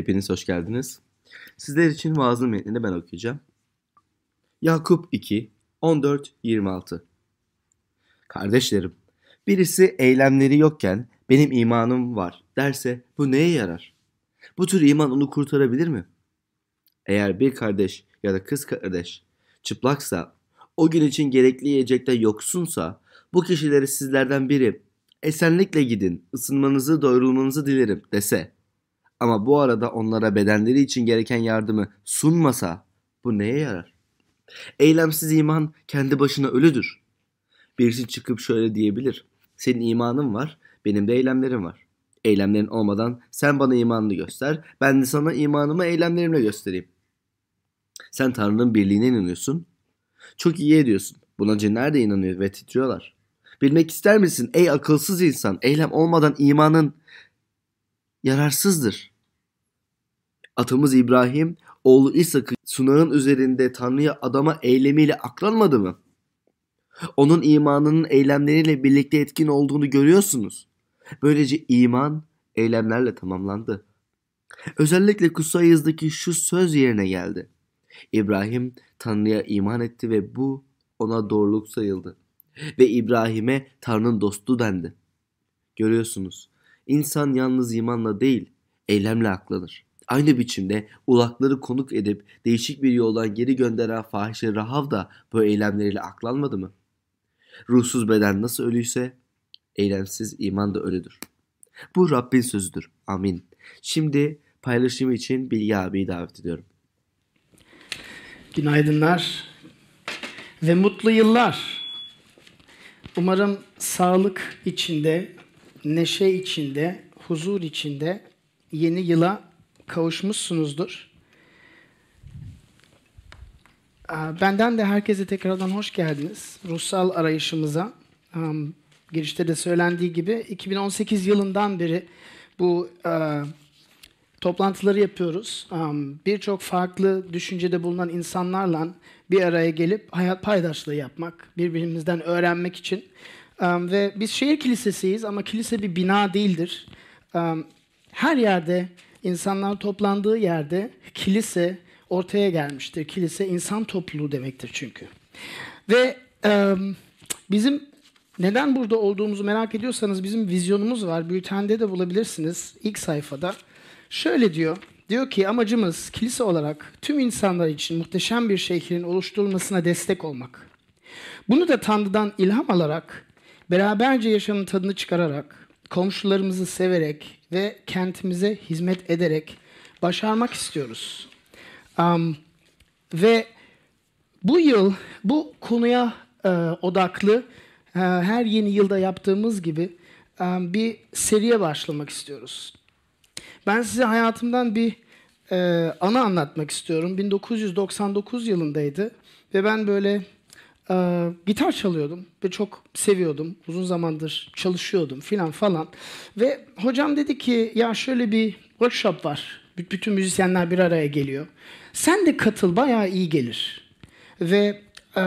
Hepiniz hoş geldiniz. Sizler için vaazın metnini ben okuyacağım. Yakup 2, 14-26 Kardeşlerim, birisi eylemleri yokken benim imanım var derse bu neye yarar? Bu tür iman onu kurtarabilir mi? Eğer bir kardeş ya da kız kardeş çıplaksa, o gün için gerekli yiyecekte yoksunsa, bu kişileri sizlerden biri esenlikle gidin, ısınmanızı, doyurulmanızı dilerim dese, ama bu arada onlara bedenleri için gereken yardımı sunmasa bu neye yarar? Eylemsiz iman kendi başına ölüdür. Birisi çıkıp şöyle diyebilir. Senin imanın var, benim de eylemlerim var. Eylemlerin olmadan sen bana imanını göster, ben de sana imanımı eylemlerimle göstereyim. Sen Tanrı'nın birliğine inanıyorsun. Çok iyi ediyorsun. Buna cinler de inanıyor ve titriyorlar. Bilmek ister misin ey akılsız insan eylem olmadan imanın yararsızdır. Atamız İbrahim oğlu İshak'ı sunağın üzerinde Tanrı'ya adama eylemiyle aklanmadı mı? Onun imanının eylemleriyle birlikte etkin olduğunu görüyorsunuz. Böylece iman eylemlerle tamamlandı. Özellikle Kutsal Yazı'daki şu söz yerine geldi. İbrahim Tanrı'ya iman etti ve bu ona doğruluk sayıldı. Ve İbrahim'e Tanrı'nın dostu dendi. Görüyorsunuz, insan yalnız imanla değil, eylemle aklanır. Aynı biçimde ulakları konuk edip değişik bir yoldan geri gönderen fahişe Rahav da bu eylemleriyle aklanmadı mı? Ruhsuz beden nasıl ölüyse eylemsiz iman da ölüdür. Bu Rabbin sözüdür. Amin. Şimdi paylaşım için Bilge abiyi davet ediyorum. Günaydınlar ve mutlu yıllar. Umarım sağlık içinde, neşe içinde, huzur içinde yeni yıla kavuşmuşsunuzdur. Benden de herkese tekrardan hoş geldiniz. Ruhsal arayışımıza. Girişte de söylendiği gibi 2018 yılından beri bu toplantıları yapıyoruz. Birçok farklı düşüncede bulunan insanlarla bir araya gelip hayat paydaşlığı yapmak, birbirimizden öğrenmek için. Ve biz şehir kilisesiyiz ama kilise bir bina değildir. Her yerde insanlar toplandığı yerde kilise ortaya gelmiştir. Kilise insan topluluğu demektir çünkü. Ve e, bizim neden burada olduğumuzu merak ediyorsanız bizim vizyonumuz var. Bültende de bulabilirsiniz ilk sayfada. Şöyle diyor. Diyor ki amacımız kilise olarak tüm insanlar için muhteşem bir şehrin oluşturulmasına destek olmak. Bunu da Tanrı'dan ilham alarak, beraberce yaşamın tadını çıkararak, komşularımızı severek ve kentimize hizmet ederek başarmak istiyoruz. Um, ve bu yıl bu konuya e, odaklı e, her yeni yılda yaptığımız gibi e, bir seriye başlamak istiyoruz. Ben size hayatımdan bir e, anı anlatmak istiyorum. 1999 yılındaydı ve ben böyle e, gitar çalıyordum ve çok seviyordum. Uzun zamandır çalışıyordum filan falan. Ve hocam dedi ki ya şöyle bir workshop var. Bütün müzisyenler bir araya geliyor. Sen de katıl bayağı iyi gelir. Ve e,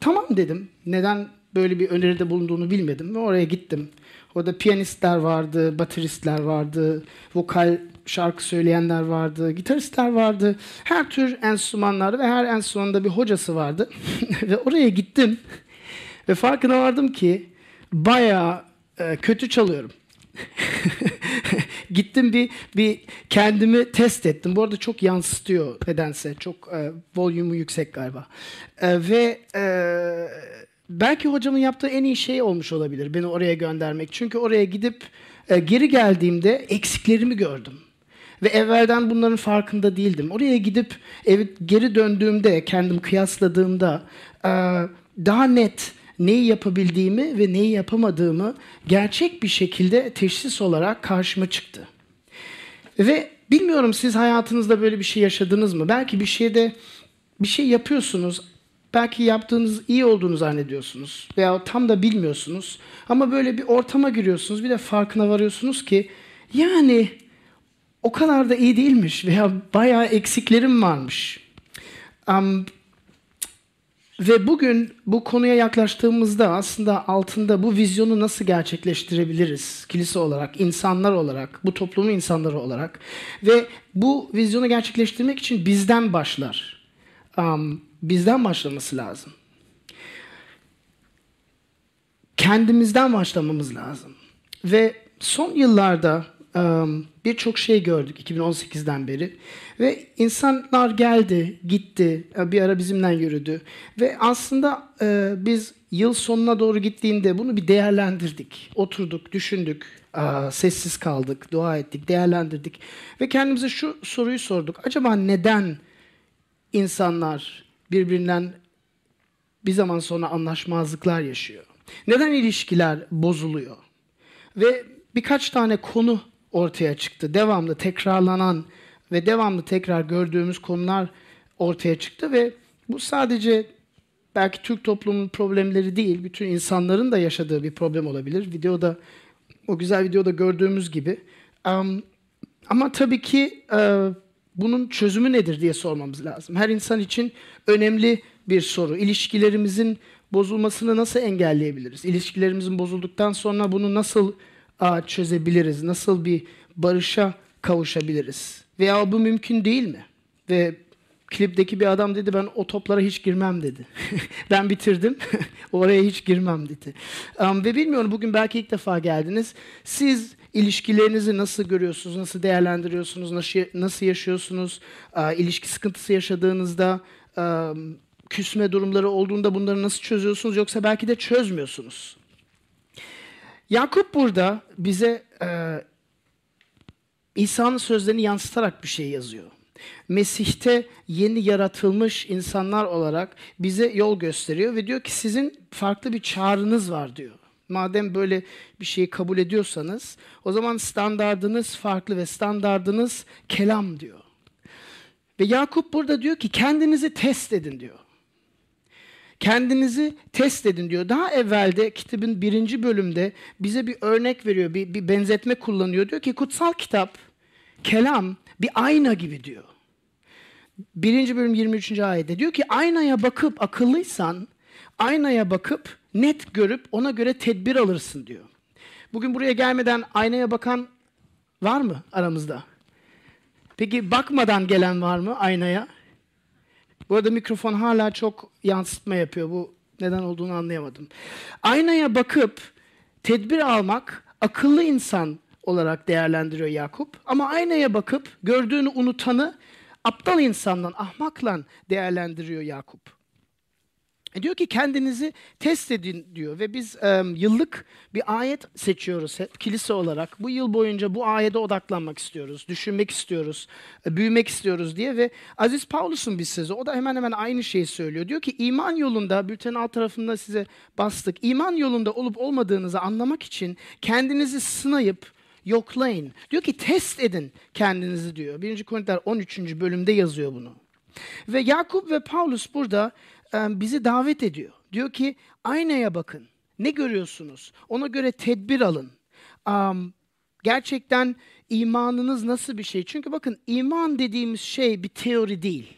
tamam dedim. Neden böyle bir öneride bulunduğunu bilmedim ve oraya gittim. Orada piyanistler vardı, bateristler vardı, vokal şarkı söyleyenler vardı, gitaristler vardı. Her tür enstrümanlar ve her enstrümanda bir hocası vardı. ve oraya gittim ve farkına vardım ki bayağı e, kötü çalıyorum. Gittim bir bir kendimi test ettim. Bu arada çok yansıtıyor nedense. Çok e, volümü yüksek galiba. E, ve e, belki hocamın yaptığı en iyi şey olmuş olabilir beni oraya göndermek. Çünkü oraya gidip e, geri geldiğimde eksiklerimi gördüm. Ve evvelden bunların farkında değildim. Oraya gidip ev, geri döndüğümde, kendim kıyasladığımda e, daha net neyi yapabildiğimi ve neyi yapamadığımı gerçek bir şekilde teşhis olarak karşıma çıktı. Ve bilmiyorum siz hayatınızda böyle bir şey yaşadınız mı? Belki bir şeyde bir şey yapıyorsunuz. Belki yaptığınız iyi olduğunu zannediyorsunuz veya tam da bilmiyorsunuz. Ama böyle bir ortama giriyorsunuz. Bir de farkına varıyorsunuz ki yani o kadar da iyi değilmiş veya bayağı eksiklerim varmış. Um, Ve bugün bu konuya yaklaştığımızda aslında altında bu vizyonu nasıl gerçekleştirebiliriz kilise olarak, insanlar olarak, bu toplumun insanları olarak ve bu vizyonu gerçekleştirmek için bizden başlar. Um, bizden başlaması lazım. Kendimizden başlamamız lazım. Ve son yıllarda birçok şey gördük 2018'den beri. Ve insanlar geldi, gitti, e, bir ara bizimle yürüdü. Ve aslında e, biz yıl sonuna doğru gittiğinde bunu bir değerlendirdik. Oturduk, düşündük, sessiz kaldık, dua ettik, değerlendirdik. Ve kendimize şu soruyu sorduk. Acaba neden insanlar birbirinden bir zaman sonra anlaşmazlıklar yaşıyor? Neden ilişkiler bozuluyor? Ve birkaç tane konu ortaya çıktı. Devamlı tekrarlanan ve devamlı tekrar gördüğümüz konular ortaya çıktı ve bu sadece belki Türk toplumunun problemleri değil, bütün insanların da yaşadığı bir problem olabilir. Videoda, o güzel videoda gördüğümüz gibi. Um, ama tabii ki uh, bunun çözümü nedir diye sormamız lazım. Her insan için önemli bir soru. İlişkilerimizin bozulmasını nasıl engelleyebiliriz? İlişkilerimizin bozulduktan sonra bunu nasıl çözebiliriz? Nasıl bir barışa kavuşabiliriz? Veya bu mümkün değil mi? Ve klipteki bir adam dedi ben o toplara hiç girmem dedi. ben bitirdim. Oraya hiç girmem dedi. Um, ve bilmiyorum bugün belki ilk defa geldiniz. Siz ilişkilerinizi nasıl görüyorsunuz? Nasıl değerlendiriyorsunuz? Nasıl, nasıl yaşıyorsunuz? Uh, ilişki sıkıntısı yaşadığınızda küsme durumları olduğunda bunları nasıl çözüyorsunuz? Yoksa belki de çözmüyorsunuz. Yakup burada bize e, İsa'nın sözlerini yansıtarak bir şey yazıyor. Mesih'te yeni yaratılmış insanlar olarak bize yol gösteriyor ve diyor ki sizin farklı bir çağrınız var diyor. Madem böyle bir şeyi kabul ediyorsanız o zaman standardınız farklı ve standardınız kelam diyor. Ve Yakup burada diyor ki kendinizi test edin diyor. Kendinizi test edin diyor. Daha evvelde kitabın birinci bölümde bize bir örnek veriyor, bir, bir benzetme kullanıyor. Diyor ki kutsal kitap, kelam bir ayna gibi diyor. Birinci bölüm 23. ayette diyor ki aynaya bakıp akıllıysan aynaya bakıp net görüp ona göre tedbir alırsın diyor. Bugün buraya gelmeden aynaya bakan var mı aramızda? Peki bakmadan gelen var mı aynaya? Bu arada mikrofon hala çok yansıtma yapıyor. Bu neden olduğunu anlayamadım. Aynaya bakıp tedbir almak akıllı insan olarak değerlendiriyor Yakup. Ama aynaya bakıp gördüğünü unutanı aptal insanla, ahmakla değerlendiriyor Yakup. E diyor ki kendinizi test edin diyor ve biz e, yıllık bir ayet seçiyoruz hep kilise olarak. Bu yıl boyunca bu ayete odaklanmak istiyoruz, düşünmek istiyoruz, e, büyümek istiyoruz diye ve Aziz Paulus'un bir sözü o da hemen hemen aynı şeyi söylüyor. Diyor ki iman yolunda bültenin alt tarafında size bastık. İman yolunda olup olmadığınızı anlamak için kendinizi sınayıp yoklayın. Diyor ki test edin kendinizi diyor. 1. Korintiler 13. bölümde yazıyor bunu. Ve Yakup ve Paulus burada bizi davet ediyor. Diyor ki aynaya bakın. Ne görüyorsunuz? Ona göre tedbir alın. Gerçekten imanınız nasıl bir şey? Çünkü bakın iman dediğimiz şey bir teori değil.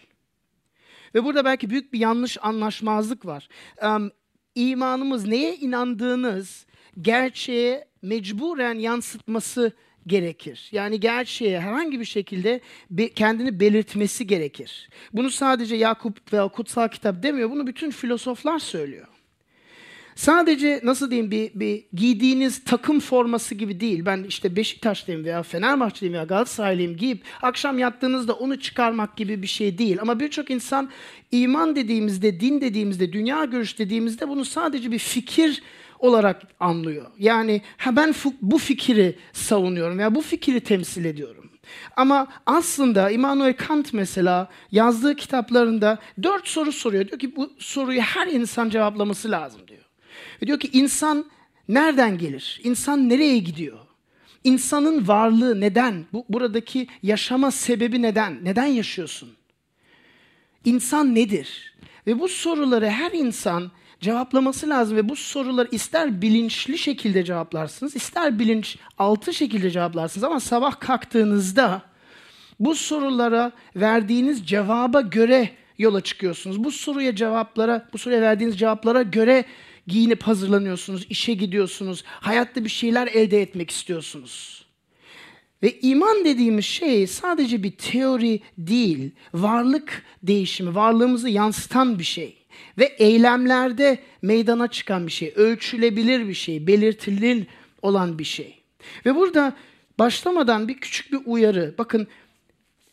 Ve burada belki büyük bir yanlış anlaşmazlık var. İmanımız neye inandığınız gerçeğe mecburen yansıtması gerekir. Yani gerçeğe herhangi bir şekilde kendini belirtmesi gerekir. Bunu sadece Yakup veya kutsal kitap demiyor. Bunu bütün filozoflar söylüyor. Sadece nasıl diyeyim bir, bir giydiğiniz takım forması gibi değil. Ben işte Beşiktaşlıyım veya Fenerbahçeliyim veya Galatasaraylıyım giyip akşam yattığınızda onu çıkarmak gibi bir şey değil. Ama birçok insan iman dediğimizde, din dediğimizde, dünya görüş dediğimizde bunu sadece bir fikir olarak anlıyor. Yani ha ben bu fikri savunuyorum veya bu fikri temsil ediyorum. Ama aslında Immanuel Kant mesela yazdığı kitaplarında dört soru soruyor. Diyor ki bu soruyu her insan cevaplaması lazım diyor. Ve diyor ki insan nereden gelir? İnsan nereye gidiyor? İnsanın varlığı neden? Bu, buradaki yaşama sebebi neden? Neden yaşıyorsun? İnsan nedir? Ve bu soruları her insan cevaplaması lazım ve bu soruları ister bilinçli şekilde cevaplarsınız, ister bilinç altı şekilde cevaplarsınız ama sabah kalktığınızda bu sorulara verdiğiniz cevaba göre yola çıkıyorsunuz? Bu soruya cevaplara, bu soruya verdiğiniz cevaplara göre giyinip hazırlanıyorsunuz, işe gidiyorsunuz, hayatta bir şeyler elde etmek istiyorsunuz. Ve iman dediğimiz şey sadece bir teori değil, varlık değişimi, varlığımızı yansıtan bir şey. Ve eylemlerde meydana çıkan bir şey, ölçülebilir bir şey, belirtilir olan bir şey. Ve burada başlamadan bir küçük bir uyarı. Bakın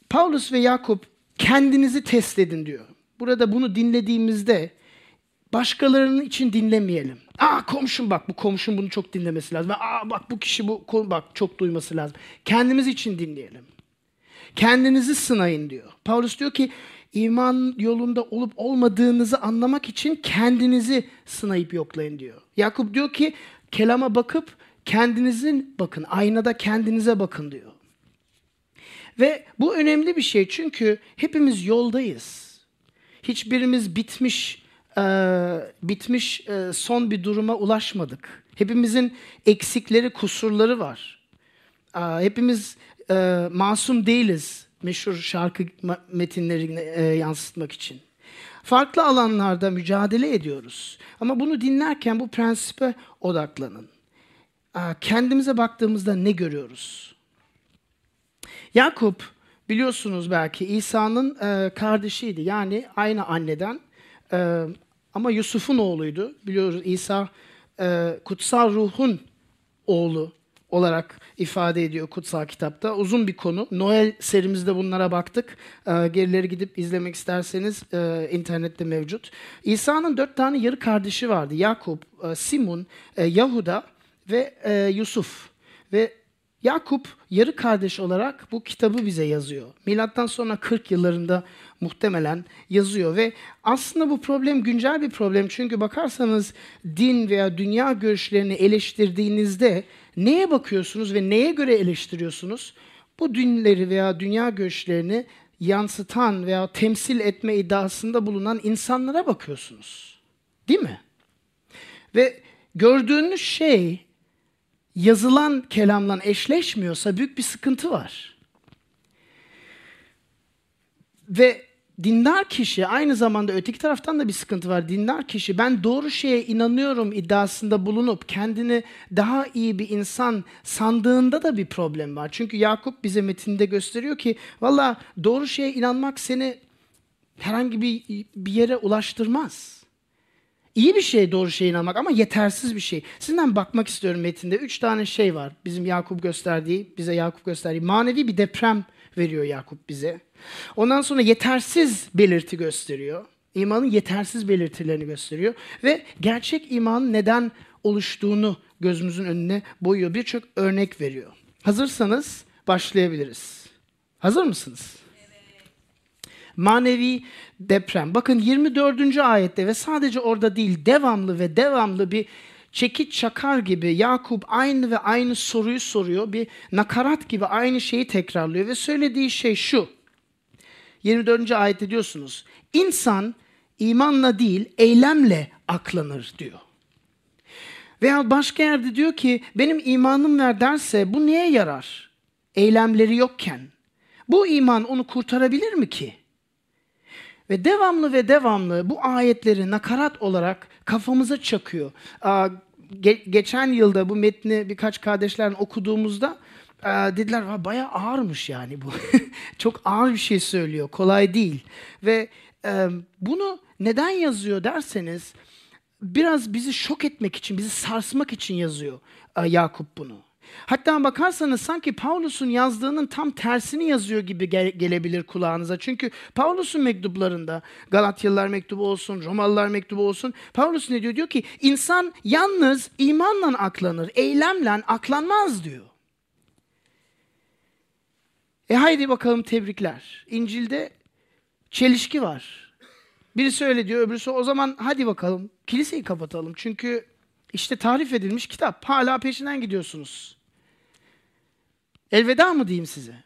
Paulus ve Yakup kendinizi test edin diyor. Burada bunu dinlediğimizde başkalarının için dinlemeyelim. Aa komşum bak bu komşum bunu çok dinlemesi lazım. Aa bak bu kişi bu bak çok duyması lazım. Kendimiz için dinleyelim. Kendinizi sınayın diyor. Paulus diyor ki iman yolunda olup olmadığınızı anlamak için kendinizi sınayıp yoklayın diyor. Yakup diyor ki kelama bakıp kendinizin bakın aynada kendinize bakın diyor. Ve bu önemli bir şey çünkü hepimiz yoldayız. Hiçbirimiz bitmiş e, bitmiş e, son bir duruma ulaşmadık. Hepimizin eksikleri, kusurları var. E, hepimiz e, masum değiliz meşhur şarkı metinlerini e, yansıtmak için. Farklı alanlarda mücadele ediyoruz. Ama bunu dinlerken bu prensipe odaklanın. Kendimize baktığımızda ne görüyoruz? Yakup biliyorsunuz belki İsa'nın e, kardeşiydi. Yani aynı anneden e, ama Yusuf'un oğluydu. Biliyoruz İsa e, kutsal ruhun oğlu olarak ifade ediyor kutsal kitapta. Uzun bir konu. Noel serimizde bunlara baktık. E, gerileri gidip izlemek isterseniz e, internette mevcut. İsa'nın dört tane yarı kardeşi vardı. Yakup, e, Simon, e, Yahuda ve e, Yusuf. Ve Yakup yarı kardeş olarak bu kitabı bize yazıyor. Milattan sonra 40 yıllarında muhtemelen yazıyor ve aslında bu problem güncel bir problem. Çünkü bakarsanız din veya dünya görüşlerini eleştirdiğinizde neye bakıyorsunuz ve neye göre eleştiriyorsunuz? Bu dinleri veya dünya görüşlerini yansıtan veya temsil etme iddiasında bulunan insanlara bakıyorsunuz. Değil mi? Ve gördüğünüz şey yazılan kelamla eşleşmiyorsa büyük bir sıkıntı var. Ve dindar kişi aynı zamanda öteki taraftan da bir sıkıntı var. Dindar kişi ben doğru şeye inanıyorum iddiasında bulunup kendini daha iyi bir insan sandığında da bir problem var. Çünkü Yakup bize metinde gösteriyor ki valla doğru şeye inanmak seni herhangi bir, bir yere ulaştırmaz. İyi bir şey doğru şeye inanmak ama yetersiz bir şey. Sizden bakmak istiyorum metinde. Üç tane şey var. Bizim Yakup gösterdiği, bize Yakup gösterdiği. Manevi bir deprem veriyor Yakup bize. Ondan sonra yetersiz belirti gösteriyor. İmanın yetersiz belirtilerini gösteriyor. Ve gerçek imanın neden oluştuğunu gözümüzün önüne boyuyor. Birçok örnek veriyor. Hazırsanız başlayabiliriz. Hazır mısınız? Manevi deprem. Bakın 24. ayette ve sadece orada değil devamlı ve devamlı bir çekiç çakar gibi Yakup aynı ve aynı soruyu soruyor. Bir nakarat gibi aynı şeyi tekrarlıyor ve söylediği şey şu. 24. ayette diyorsunuz. İnsan imanla değil eylemle aklanır diyor. Veya başka yerde diyor ki benim imanım ver derse bu neye yarar? Eylemleri yokken. Bu iman onu kurtarabilir mi ki? Ve devamlı ve devamlı bu ayetleri nakarat olarak kafamıza çakıyor. Ge- geçen yılda bu metni birkaç kardeşlerin okuduğumuzda dediler bayağı ağırmış yani bu. Çok ağır bir şey söylüyor, kolay değil. Ve bunu neden yazıyor derseniz biraz bizi şok etmek için, bizi sarsmak için yazıyor Yakup bunu. Hatta bakarsanız sanki Paulus'un yazdığının tam tersini yazıyor gibi gel- gelebilir kulağınıza. Çünkü Paulus'un mektuplarında Galatyalılar mektubu olsun, Romalılar mektubu olsun. Paulus ne diyor? Diyor ki insan yalnız imanla aklanır, eylemle aklanmaz diyor. E haydi bakalım tebrikler. İncil'de çelişki var. Birisi öyle diyor, öbürüsü o zaman hadi bakalım kiliseyi kapatalım. Çünkü işte tarif edilmiş kitap. Hala peşinden gidiyorsunuz. Elveda mı diyeyim size?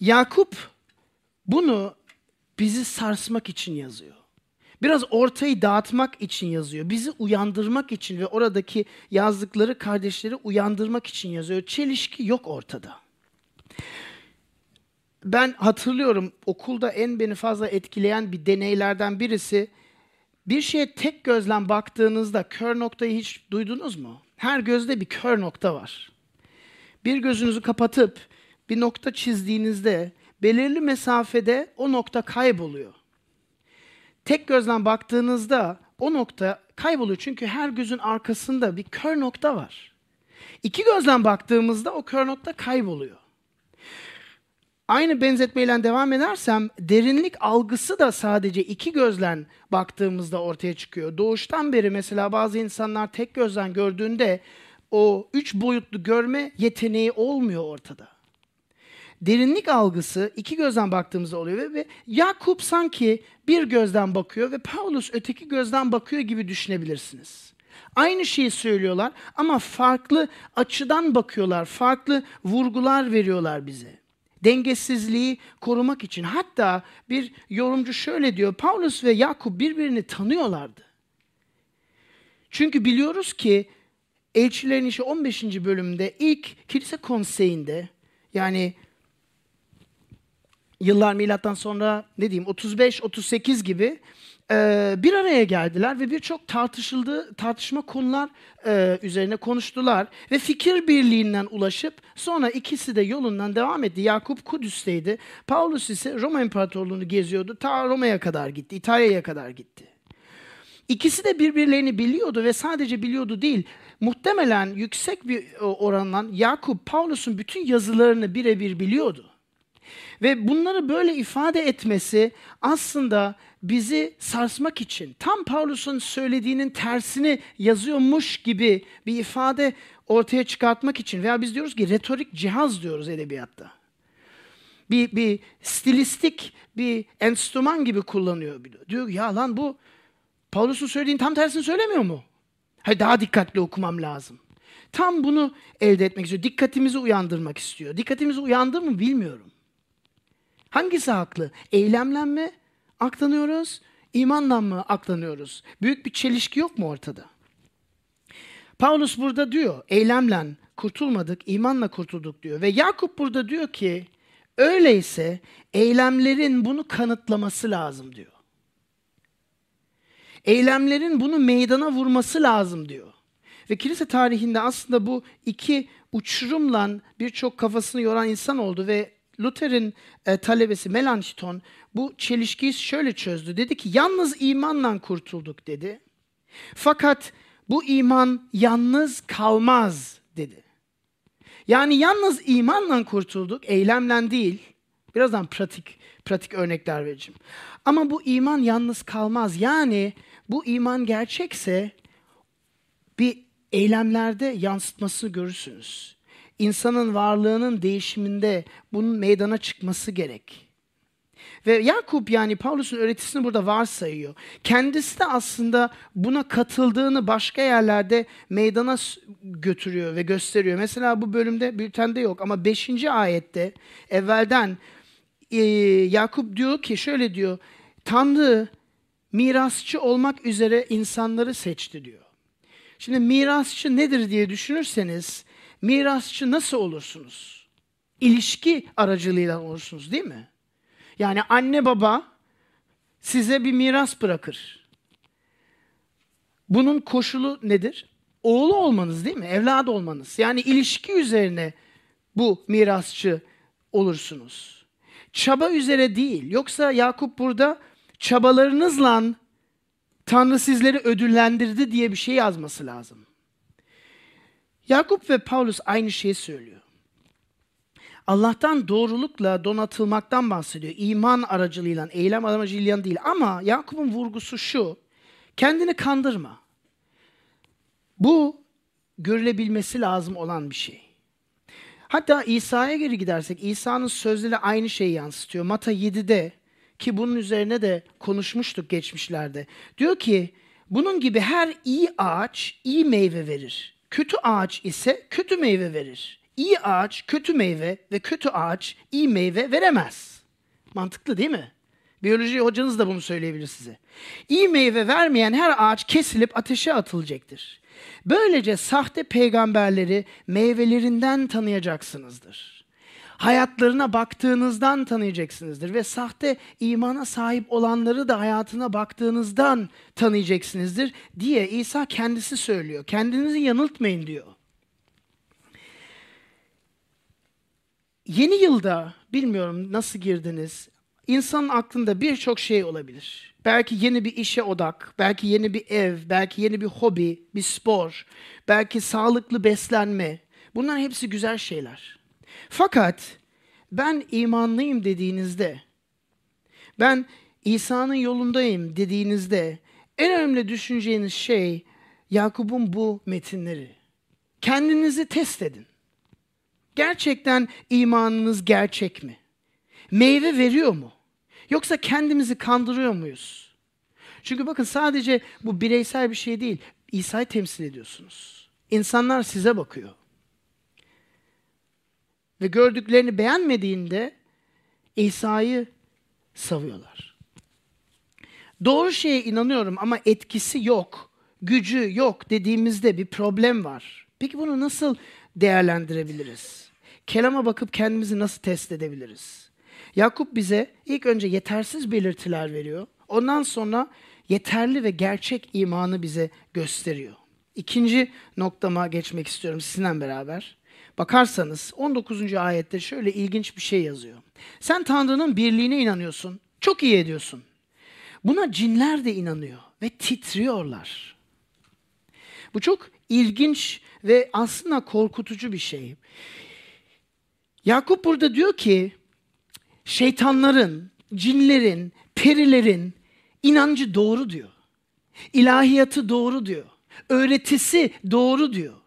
Yakup bunu bizi sarsmak için yazıyor. Biraz ortayı dağıtmak için yazıyor. Bizi uyandırmak için ve oradaki yazdıkları kardeşleri uyandırmak için yazıyor. Çelişki yok ortada. ben hatırlıyorum okulda en beni fazla etkileyen bir deneylerden birisi bir şeye tek gözle baktığınızda kör noktayı hiç duydunuz mu? Her gözde bir kör nokta var. Bir gözünüzü kapatıp bir nokta çizdiğinizde belirli mesafede o nokta kayboluyor. Tek gözden baktığınızda o nokta kayboluyor çünkü her gözün arkasında bir kör nokta var. İki gözden baktığımızda o kör nokta kayboluyor. Aynı benzetmeyle devam edersem derinlik algısı da sadece iki gözlen baktığımızda ortaya çıkıyor. Doğuştan beri mesela bazı insanlar tek gözden gördüğünde o üç boyutlu görme yeteneği olmuyor ortada. Derinlik algısı iki gözden baktığımızda oluyor ve, ve Yakup sanki bir gözden bakıyor ve Paulus öteki gözden bakıyor gibi düşünebilirsiniz. Aynı şeyi söylüyorlar ama farklı açıdan bakıyorlar, farklı vurgular veriyorlar bize dengesizliği korumak için. Hatta bir yorumcu şöyle diyor, Paulus ve Yakup birbirini tanıyorlardı. Çünkü biliyoruz ki Elçilerin İşi 15. bölümde ilk kilise konseyinde yani yıllar milattan sonra ne diyeyim 35-38 gibi e, bir araya geldiler ve birçok tartışıldı tartışma konular e, üzerine konuştular ve fikir birliğinden ulaşıp sonra ikisi de yolundan devam etti. Yakup Kudüs'teydi. Paulus ise Roma İmparatorluğunu geziyordu. Ta Roma'ya kadar gitti, İtalya'ya kadar gitti. İkisi de birbirlerini biliyordu ve sadece biliyordu değil, muhtemelen yüksek bir oranla Yakup Paulus'un bütün yazılarını birebir biliyordu. Ve bunları böyle ifade etmesi aslında bizi sarsmak için tam Paulus'un söylediğinin tersini yazıyormuş gibi bir ifade ortaya çıkartmak için veya biz diyoruz ki retorik cihaz diyoruz edebiyatta. Bir, bir stilistik bir enstrüman gibi kullanıyor. Diyor ya lan bu Paulus'un söylediğin tam tersini söylemiyor mu? Hayır daha dikkatli okumam lazım. Tam bunu elde etmek istiyor. Dikkatimizi uyandırmak istiyor. Dikkatimizi uyandı mı bilmiyorum. Hangisi haklı? Eylemlen mi aklanıyoruz? İmanla mı aklanıyoruz? Büyük bir çelişki yok mu ortada? Paulus burada diyor, eylemle kurtulmadık, imanla kurtulduk diyor. Ve Yakup burada diyor ki, öyleyse eylemlerin bunu kanıtlaması lazım diyor. Eylemlerin bunu meydana vurması lazım diyor. Ve kilise tarihinde aslında bu iki uçurumla birçok kafasını yoran insan oldu ve Luther'in e, talebesi Melanchthon bu çelişkiyi şöyle çözdü. Dedi ki yalnız imanla kurtulduk dedi. Fakat bu iman yalnız kalmaz dedi. Yani yalnız imanla kurtulduk, eylemle değil. Birazdan pratik pratik örnekler vereceğim. Ama bu iman yalnız kalmaz. Yani bu iman gerçekse bir eylemlerde yansıtmasını görürsünüz insanın varlığının değişiminde bunun meydana çıkması gerek. Ve Yakup yani Paulus'un öğretisini burada varsayıyor. Kendisi de aslında buna katıldığını başka yerlerde meydana götürüyor ve gösteriyor. Mesela bu bölümde bültende yok ama 5. ayette evvelden e, Yakup diyor ki şöyle diyor. Tanrı mirasçı olmak üzere insanları seçti diyor. Şimdi mirasçı nedir diye düşünürseniz mirasçı nasıl olursunuz? İlişki aracılığıyla olursunuz değil mi? Yani anne baba size bir miras bırakır. Bunun koşulu nedir? Oğlu olmanız değil mi? Evladı olmanız. Yani ilişki üzerine bu mirasçı olursunuz. Çaba üzere değil. Yoksa Yakup burada çabalarınızla Tanrı sizleri ödüllendirdi diye bir şey yazması lazım. Yakup ve Paulus aynı şeyi söylüyor. Allah'tan doğrulukla donatılmaktan bahsediyor. İman aracılığıyla, eylem aracılığıyla değil. Ama Yakup'un vurgusu şu. Kendini kandırma. Bu görülebilmesi lazım olan bir şey. Hatta İsa'ya geri gidersek İsa'nın sözleri aynı şeyi yansıtıyor. Mata 7'de ki bunun üzerine de konuşmuştuk geçmişlerde. Diyor ki bunun gibi her iyi ağaç iyi meyve verir. Kötü ağaç ise kötü meyve verir. İyi ağaç kötü meyve ve kötü ağaç iyi meyve veremez. Mantıklı değil mi? Biyoloji hocanız da bunu söyleyebilir size. İyi meyve vermeyen her ağaç kesilip ateşe atılacaktır. Böylece sahte peygamberleri meyvelerinden tanıyacaksınızdır. Hayatlarına baktığınızdan tanıyacaksınızdır. Ve sahte imana sahip olanları da hayatına baktığınızdan tanıyacaksınızdır diye İsa kendisi söylüyor. Kendinizi yanıltmayın diyor. Yeni yılda bilmiyorum nasıl girdiniz. İnsanın aklında birçok şey olabilir. Belki yeni bir işe odak, belki yeni bir ev, belki yeni bir hobi, bir spor, belki sağlıklı beslenme. Bunlar hepsi güzel şeyler. Fakat ben imanlıyım dediğinizde, ben İsa'nın yolundayım dediğinizde en önemli düşüneceğiniz şey Yakup'un bu metinleri. Kendinizi test edin. Gerçekten imanınız gerçek mi? Meyve veriyor mu? Yoksa kendimizi kandırıyor muyuz? Çünkü bakın sadece bu bireysel bir şey değil. İsa'yı temsil ediyorsunuz. İnsanlar size bakıyor. Ve gördüklerini beğenmediğinde İsa'yı savuyorlar. Doğru şeye inanıyorum ama etkisi yok, gücü yok dediğimizde bir problem var. Peki bunu nasıl değerlendirebiliriz? Kelama bakıp kendimizi nasıl test edebiliriz? Yakup bize ilk önce yetersiz belirtiler veriyor. Ondan sonra yeterli ve gerçek imanı bize gösteriyor. İkinci noktama geçmek istiyorum sizinle beraber. Bakarsanız 19. ayette şöyle ilginç bir şey yazıyor. Sen Tanrı'nın birliğine inanıyorsun. Çok iyi ediyorsun. Buna cinler de inanıyor ve titriyorlar. Bu çok ilginç ve aslında korkutucu bir şey. Yakup burada diyor ki şeytanların, cinlerin, perilerin inancı doğru diyor. İlahiyatı doğru diyor. Öğretisi doğru diyor.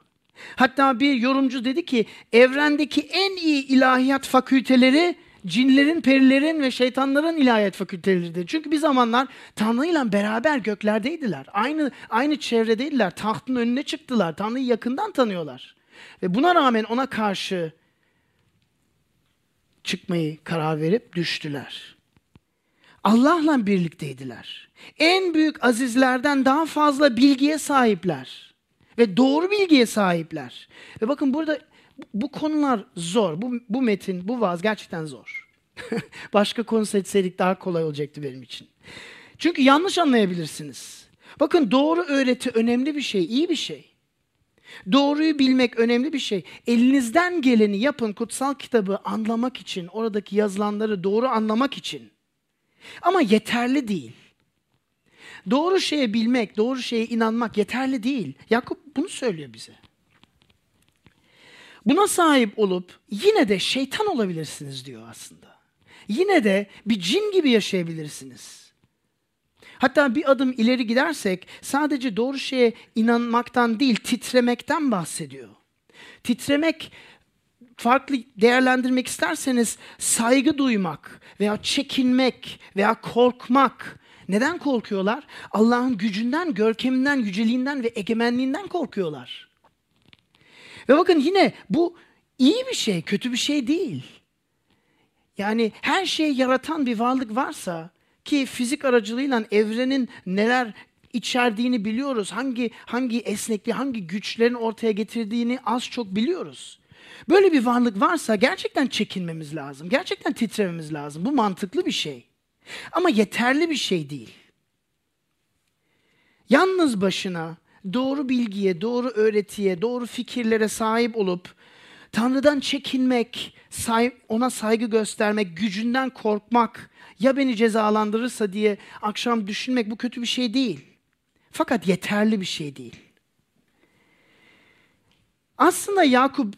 Hatta bir yorumcu dedi ki evrendeki en iyi ilahiyat fakülteleri cinlerin, perilerin ve şeytanların ilahiyat fakülteleridir. Çünkü bir zamanlar Tanrı ile beraber göklerdeydiler. Aynı aynı çevredeydiler. Tahtın önüne çıktılar. Tanrı'yı yakından tanıyorlar. Ve buna rağmen ona karşı çıkmayı karar verip düştüler. Allah'la birlikteydiler. En büyük azizlerden daha fazla bilgiye sahipler. Ve doğru bilgiye sahipler. Ve bakın burada bu konular zor. Bu, bu metin, bu vaaz gerçekten zor. Başka konu seçseydik daha kolay olacaktı benim için. Çünkü yanlış anlayabilirsiniz. Bakın doğru öğreti önemli bir şey, iyi bir şey. Doğruyu bilmek önemli bir şey. Elinizden geleni yapın kutsal kitabı anlamak için, oradaki yazılanları doğru anlamak için. Ama yeterli değil. Doğru şeye bilmek, doğru şeye inanmak yeterli değil. Yakup bunu söylüyor bize. Buna sahip olup yine de şeytan olabilirsiniz diyor aslında. Yine de bir cin gibi yaşayabilirsiniz. Hatta bir adım ileri gidersek sadece doğru şeye inanmaktan değil titremekten bahsediyor. Titremek farklı değerlendirmek isterseniz saygı duymak veya çekinmek veya korkmak. Neden korkuyorlar? Allah'ın gücünden, görkeminden, yüceliğinden ve egemenliğinden korkuyorlar. Ve bakın yine bu iyi bir şey, kötü bir şey değil. Yani her şeyi yaratan bir varlık varsa ki fizik aracılığıyla evrenin neler içerdiğini biliyoruz. Hangi hangi esnekliği, hangi güçlerin ortaya getirdiğini az çok biliyoruz. Böyle bir varlık varsa gerçekten çekinmemiz lazım. Gerçekten titrememiz lazım. Bu mantıklı bir şey. Ama yeterli bir şey değil. Yalnız başına doğru bilgiye, doğru öğretiye, doğru fikirlere sahip olup Tanrı'dan çekinmek, ona saygı göstermek, gücünden korkmak, ya beni cezalandırırsa diye akşam düşünmek bu kötü bir şey değil. Fakat yeterli bir şey değil. Aslında Yakup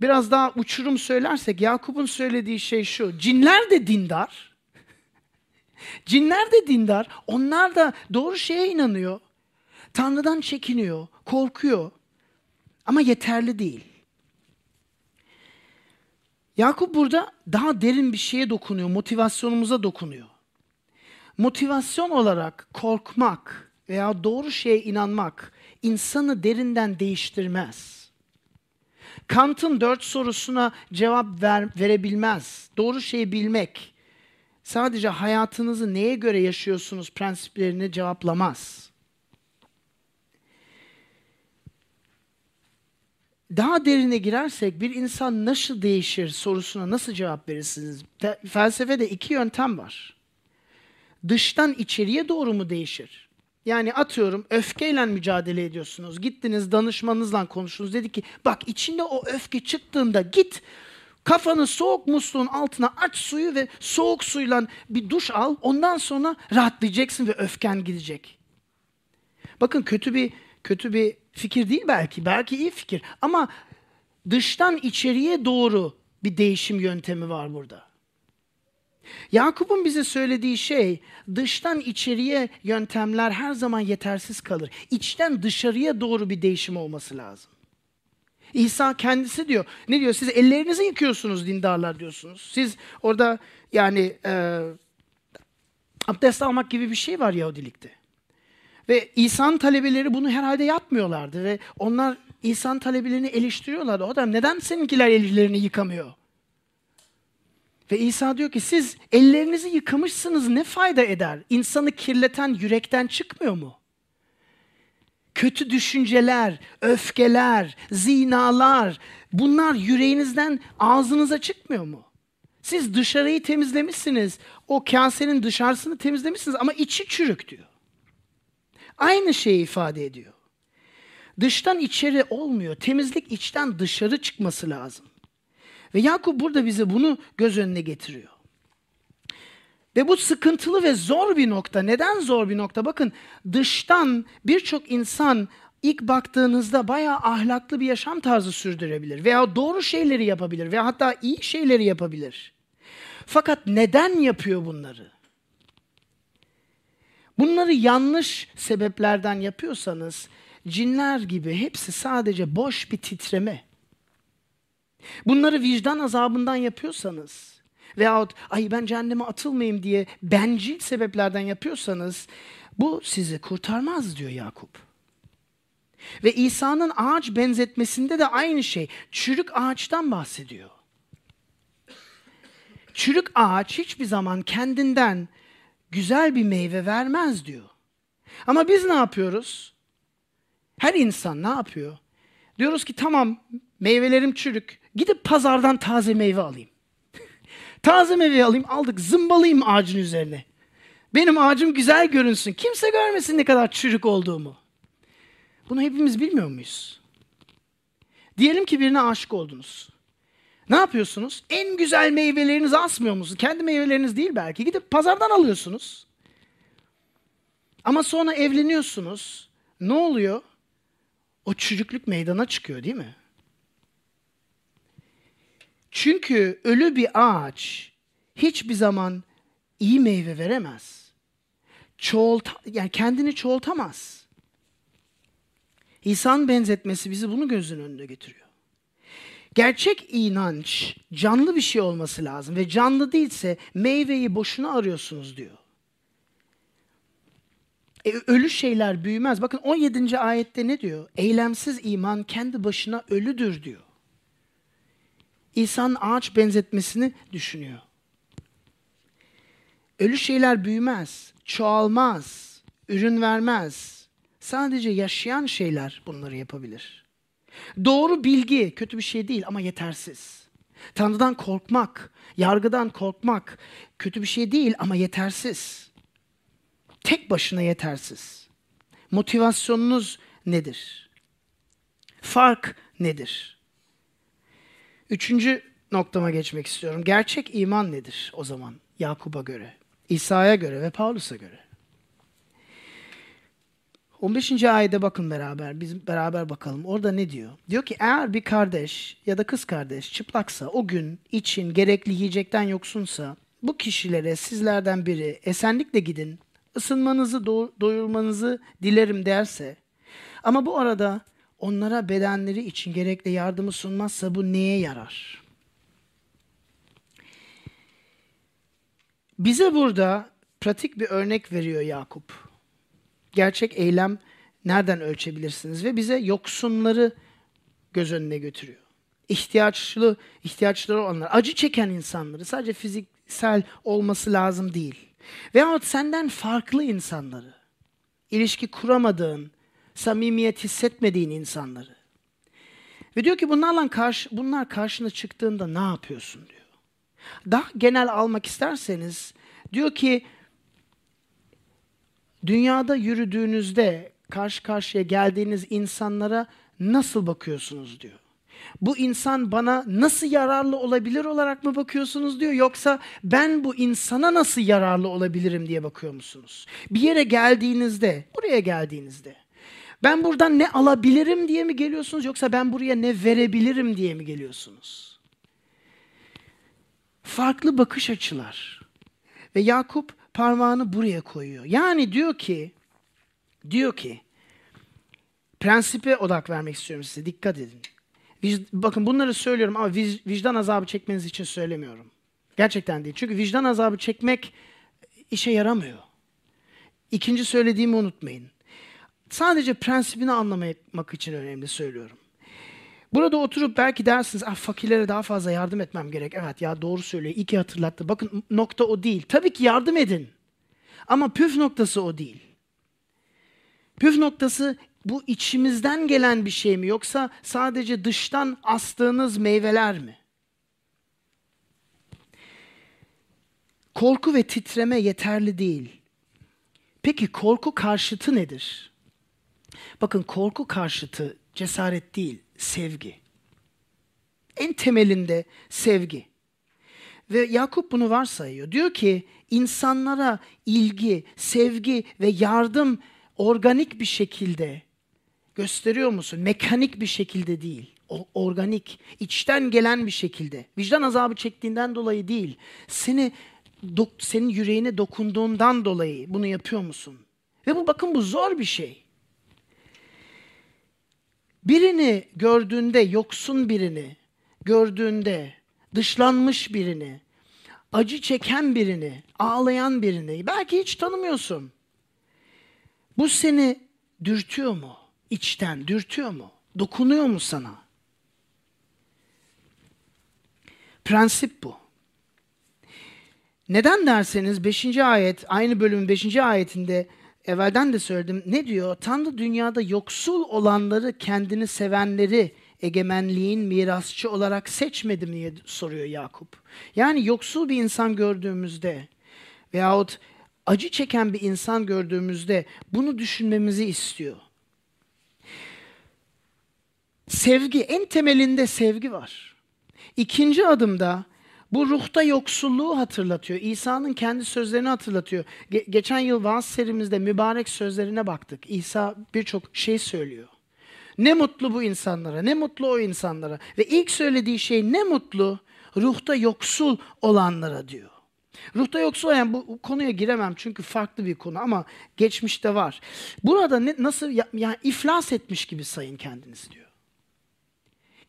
biraz daha uçurum söylersek Yakup'un söylediği şey şu. Cinler de dindar. Cinler de dindar. Onlar da doğru şeye inanıyor. Tanrı'dan çekiniyor, korkuyor. Ama yeterli değil. Yakup burada daha derin bir şeye dokunuyor, motivasyonumuza dokunuyor. Motivasyon olarak korkmak veya doğru şeye inanmak insanı derinden değiştirmez. Kant'ın dört sorusuna cevap ver, verebilmez. Doğru şeyi bilmek sadece hayatınızı neye göre yaşıyorsunuz prensiplerini cevaplamaz. daha derine girersek bir insan nasıl değişir sorusuna nasıl cevap verirsiniz? Te- felsefede iki yöntem var. Dıştan içeriye doğru mu değişir? Yani atıyorum öfkeyle mücadele ediyorsunuz. Gittiniz danışmanınızla konuştunuz. Dedi ki bak içinde o öfke çıktığında git kafanı soğuk musluğun altına aç suyu ve soğuk suyla bir duş al. Ondan sonra rahatlayacaksın ve öfken gidecek. Bakın kötü bir kötü bir fikir değil belki. Belki iyi fikir. Ama dıştan içeriye doğru bir değişim yöntemi var burada. Yakup'un bize söylediği şey dıştan içeriye yöntemler her zaman yetersiz kalır. İçten dışarıya doğru bir değişim olması lazım. İsa kendisi diyor. Ne diyor? Siz ellerinizi yıkıyorsunuz dindarlar diyorsunuz. Siz orada yani e, abdest almak gibi bir şey var Yahudilikte. Ve İsa'nın talebeleri bunu herhalde yapmıyorlardı ve onlar İsa'nın talebelerini eleştiriyorlardı. O adam neden seninkiler ellerini yıkamıyor? Ve İsa diyor ki siz ellerinizi yıkamışsınız ne fayda eder? İnsanı kirleten yürekten çıkmıyor mu? Kötü düşünceler, öfkeler, zinalar bunlar yüreğinizden ağzınıza çıkmıyor mu? Siz dışarıyı temizlemişsiniz. O kasenin dışarısını temizlemişsiniz ama içi çürük diyor. Aynı şeyi ifade ediyor. Dıştan içeri olmuyor. Temizlik içten dışarı çıkması lazım. Ve Yakup burada bize bunu göz önüne getiriyor. Ve bu sıkıntılı ve zor bir nokta. Neden zor bir nokta? Bakın dıştan birçok insan ilk baktığınızda bayağı ahlaklı bir yaşam tarzı sürdürebilir. Veya doğru şeyleri yapabilir. Veya hatta iyi şeyleri yapabilir. Fakat neden yapıyor bunları? Bunları yanlış sebeplerden yapıyorsanız cinler gibi hepsi sadece boş bir titreme. Bunları vicdan azabından yapıyorsanız veyahut ay ben cehenneme atılmayayım diye bencil sebeplerden yapıyorsanız bu sizi kurtarmaz diyor Yakup. Ve İsa'nın ağaç benzetmesinde de aynı şey. Çürük ağaçtan bahsediyor. Çürük ağaç hiçbir zaman kendinden güzel bir meyve vermez diyor. Ama biz ne yapıyoruz? Her insan ne yapıyor? Diyoruz ki tamam meyvelerim çürük. Gidip pazardan taze meyve alayım. Taze meyve alayım aldık zımbalayayım ağacın üzerine. Benim ağacım güzel görünsün. Kimse görmesin ne kadar çürük olduğumu. Bunu hepimiz bilmiyor muyuz? Diyelim ki birine aşık oldunuz. Ne yapıyorsunuz? En güzel meyvelerinizi asmıyor musunuz? Kendi meyveleriniz değil belki. Gidip pazardan alıyorsunuz. Ama sonra evleniyorsunuz. Ne oluyor? O çürüklük meydana çıkıyor değil mi? Çünkü ölü bir ağaç hiçbir zaman iyi meyve veremez. Çoğulta, yani kendini çoğaltamaz. İsa'nın benzetmesi bizi bunu gözün önünde getiriyor. Gerçek inanç canlı bir şey olması lazım ve canlı değilse meyveyi boşuna arıyorsunuz diyor. E, ölü şeyler büyümez. Bakın 17. ayette ne diyor? Eylemsiz iman kendi başına ölüdür diyor. İsa'nın ağaç benzetmesini düşünüyor. Ölü şeyler büyümez, çoğalmaz, ürün vermez. Sadece yaşayan şeyler bunları yapabilir. Doğru bilgi kötü bir şey değil ama yetersiz. Tanrı'dan korkmak, yargıdan korkmak kötü bir şey değil ama yetersiz. Tek başına yetersiz. Motivasyonunuz nedir? Fark nedir? Üçüncü noktama geçmek istiyorum. Gerçek iman nedir o zaman Yakup'a göre, İsa'ya göre ve Paulus'a göre? 15. ayete bakın beraber. Biz beraber bakalım. Orada ne diyor? Diyor ki eğer bir kardeş ya da kız kardeş çıplaksa o gün için gerekli yiyecekten yoksunsa bu kişilere sizlerden biri esenlikle gidin, ısınmanızı, do- doyurmanızı dilerim derse ama bu arada onlara bedenleri için gerekli yardımı sunmazsa bu neye yarar? Bize burada pratik bir örnek veriyor Yakup. Gerçek eylem nereden ölçebilirsiniz ve bize yoksunları göz önüne götürüyor. İhtiyaçlı, ihtiyaçları olanlar, acı çeken insanları sadece fiziksel olması lazım değil. Veyahut senden farklı insanları, ilişki kuramadığın, samimiyet hissetmediğin insanları. Ve diyor ki bunlarla karşı, bunlar karşına çıktığında ne yapıyorsun diyor. Daha genel almak isterseniz diyor ki dünyada yürüdüğünüzde karşı karşıya geldiğiniz insanlara nasıl bakıyorsunuz diyor. Bu insan bana nasıl yararlı olabilir olarak mı bakıyorsunuz diyor yoksa ben bu insana nasıl yararlı olabilirim diye bakıyor musunuz? Bir yere geldiğinizde, buraya geldiğinizde ben buradan ne alabilirim diye mi geliyorsunuz yoksa ben buraya ne verebilirim diye mi geliyorsunuz? Farklı bakış açılar. Ve Yakup parmağını buraya koyuyor. Yani diyor ki diyor ki prensipe odak vermek istiyorum size. Dikkat edin. Bakın bunları söylüyorum ama vic- vicdan azabı çekmeniz için söylemiyorum. Gerçekten değil. Çünkü vicdan azabı çekmek işe yaramıyor. İkinci söylediğimi unutmayın. Sadece prensibini anlamak için önemli söylüyorum. Burada oturup belki dersiniz ah, fakirlere daha fazla yardım etmem gerek. Evet ya doğru söylüyor. İyi ki hatırlattı. Bakın nokta o değil. Tabii ki yardım edin. Ama püf noktası o değil. Püf noktası bu içimizden gelen bir şey mi yoksa sadece dıştan astığınız meyveler mi? Korku ve titreme yeterli değil. Peki korku karşıtı nedir? Bakın korku karşıtı cesaret değil, sevgi. En temelinde sevgi. Ve Yakup bunu varsayıyor. Diyor ki insanlara ilgi, sevgi ve yardım organik bir şekilde gösteriyor musun? Mekanik bir şekilde değil. O, organik, içten gelen bir şekilde. Vicdan azabı çektiğinden dolayı değil. Seni senin yüreğine dokunduğundan dolayı bunu yapıyor musun? Ve bu bakın bu zor bir şey. Birini gördüğünde, yoksun birini gördüğünde, dışlanmış birini, acı çeken birini, ağlayan birini belki hiç tanımıyorsun. Bu seni dürtüyor mu? İçten dürtüyor mu? Dokunuyor mu sana? Prensip bu. Neden derseniz 5. ayet, aynı bölümün 5. ayetinde evvelden de söyledim. Ne diyor? Tanrı dünyada yoksul olanları, kendini sevenleri egemenliğin mirasçı olarak seçmedi mi diye soruyor Yakup. Yani yoksul bir insan gördüğümüzde veyahut acı çeken bir insan gördüğümüzde bunu düşünmemizi istiyor. Sevgi, en temelinde sevgi var. İkinci adımda bu ruhta yoksulluğu hatırlatıyor. İsa'nın kendi sözlerini hatırlatıyor. Ge- geçen yıl vaaz serimizde mübarek sözlerine baktık. İsa birçok şey söylüyor. Ne mutlu bu insanlara, ne mutlu o insanlara. Ve ilk söylediği şey ne mutlu ruhta yoksul olanlara diyor. Ruhta yoksul olan bu konuya giremem çünkü farklı bir konu ama geçmişte var. Burada ne, nasıl ya, yani iflas etmiş gibi sayın kendinizi diyor.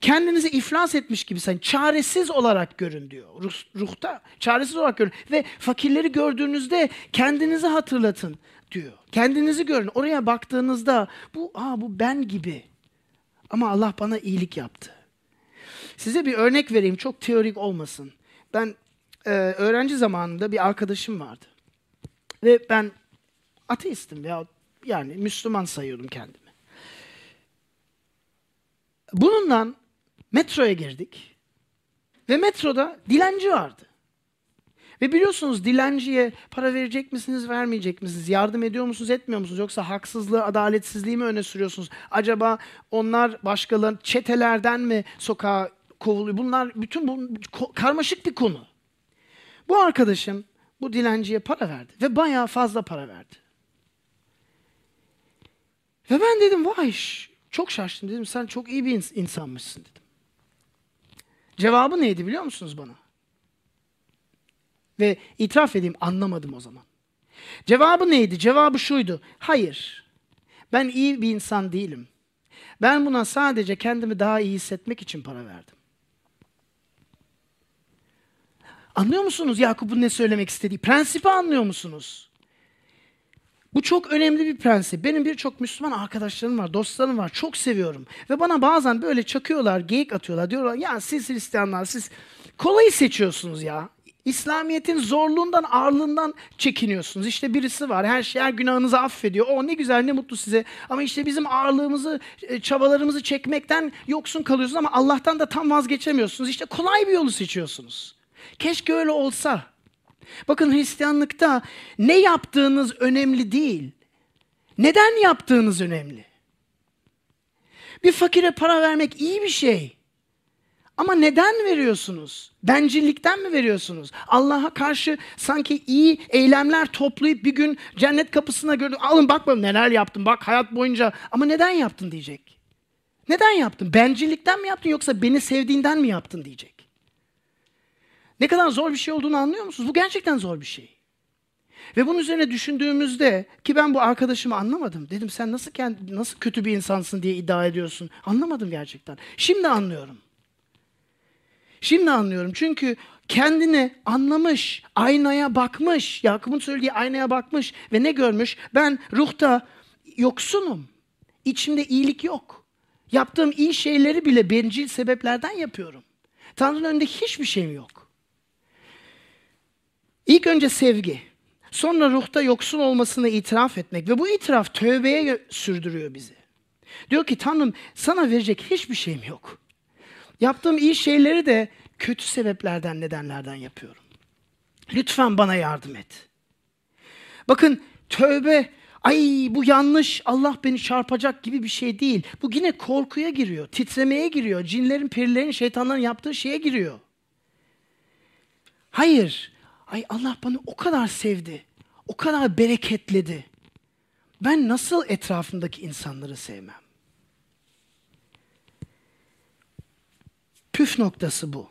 Kendinizi iflas etmiş gibi sayın. Çaresiz olarak görün diyor. Ruh, ruhta çaresiz olarak görün. Ve fakirleri gördüğünüzde kendinizi hatırlatın diyor. Kendinizi görün. Oraya baktığınızda bu aa bu ben gibi. Ama Allah bana iyilik yaptı. Size bir örnek vereyim. Çok teorik olmasın. Ben e, öğrenci zamanında bir arkadaşım vardı. Ve ben ateistim ya yani Müslüman sayıyordum kendimi. Bununla metroya girdik. Ve metroda dilenci vardı. Ve biliyorsunuz dilenciye para verecek misiniz, vermeyecek misiniz? Yardım ediyor musunuz, etmiyor musunuz? Yoksa haksızlığı, adaletsizliği mi öne sürüyorsunuz? Acaba onlar başkaları çetelerden mi sokağa kovuluyor? Bunlar bütün bu karmaşık bir konu. Bu arkadaşım bu dilenciye para verdi ve bayağı fazla para verdi. Ve ben dedim vay çok şaştım dedim sen çok iyi bir ins- insanmışsın dedim. Cevabı neydi biliyor musunuz bana? Ve itiraf edeyim anlamadım o zaman. Cevabı neydi? Cevabı şuydu. Hayır. Ben iyi bir insan değilim. Ben buna sadece kendimi daha iyi hissetmek için para verdim. Anlıyor musunuz Yakup'un ne söylemek istediği? Prensipi anlıyor musunuz? Bu çok önemli bir prensip. Benim birçok Müslüman arkadaşlarım var, dostlarım var. Çok seviyorum. Ve bana bazen böyle çakıyorlar, geyik atıyorlar. Diyorlar ya siz Hristiyanlar siz kolayı seçiyorsunuz ya. İslamiyet'in zorluğundan, ağırlığından çekiniyorsunuz. İşte birisi var, her şey, her günahınızı affediyor. O ne güzel, ne mutlu size. Ama işte bizim ağırlığımızı, e, çabalarımızı çekmekten yoksun kalıyorsunuz ama Allah'tan da tam vazgeçemiyorsunuz. İşte kolay bir yolu seçiyorsunuz. Keşke öyle olsa. Bakın Hristiyanlıkta ne yaptığınız önemli değil. Neden yaptığınız önemli. Bir fakire para vermek iyi bir şey. Ama neden veriyorsunuz? Bencillikten mi veriyorsunuz? Allah'a karşı sanki iyi eylemler toplayıp bir gün cennet kapısına gördüm. Alın bak neler yaptım bak hayat boyunca. Ama neden yaptın diyecek. Neden yaptın? Bencillikten mi yaptın yoksa beni sevdiğinden mi yaptın diyecek. Ne kadar zor bir şey olduğunu anlıyor musunuz? Bu gerçekten zor bir şey. Ve bunun üzerine düşündüğümüzde ki ben bu arkadaşımı anlamadım. Dedim sen nasıl kendi, nasıl kötü bir insansın diye iddia ediyorsun. Anlamadım gerçekten. Şimdi anlıyorum. Şimdi anlıyorum. Çünkü kendini anlamış, aynaya bakmış. Yakup'un söylediği aynaya bakmış ve ne görmüş? Ben ruhta yoksunum. İçimde iyilik yok. Yaptığım iyi şeyleri bile bencil sebeplerden yapıyorum. Tanrı'nın önünde hiçbir şeyim yok. İlk önce sevgi. Sonra ruhta yoksun olmasını itiraf etmek ve bu itiraf tövbeye sürdürüyor bizi. Diyor ki Tanrım sana verecek hiçbir şeyim yok. Yaptığım iyi şeyleri de kötü sebeplerden, nedenlerden yapıyorum. Lütfen bana yardım et. Bakın tövbe, ay bu yanlış, Allah beni çarpacak gibi bir şey değil. Bu yine korkuya giriyor, titremeye giriyor, cinlerin, perilerin, şeytanların yaptığı şeye giriyor. Hayır, ay Allah bana o kadar sevdi, o kadar bereketledi. Ben nasıl etrafımdaki insanları sevmem? Püf noktası bu.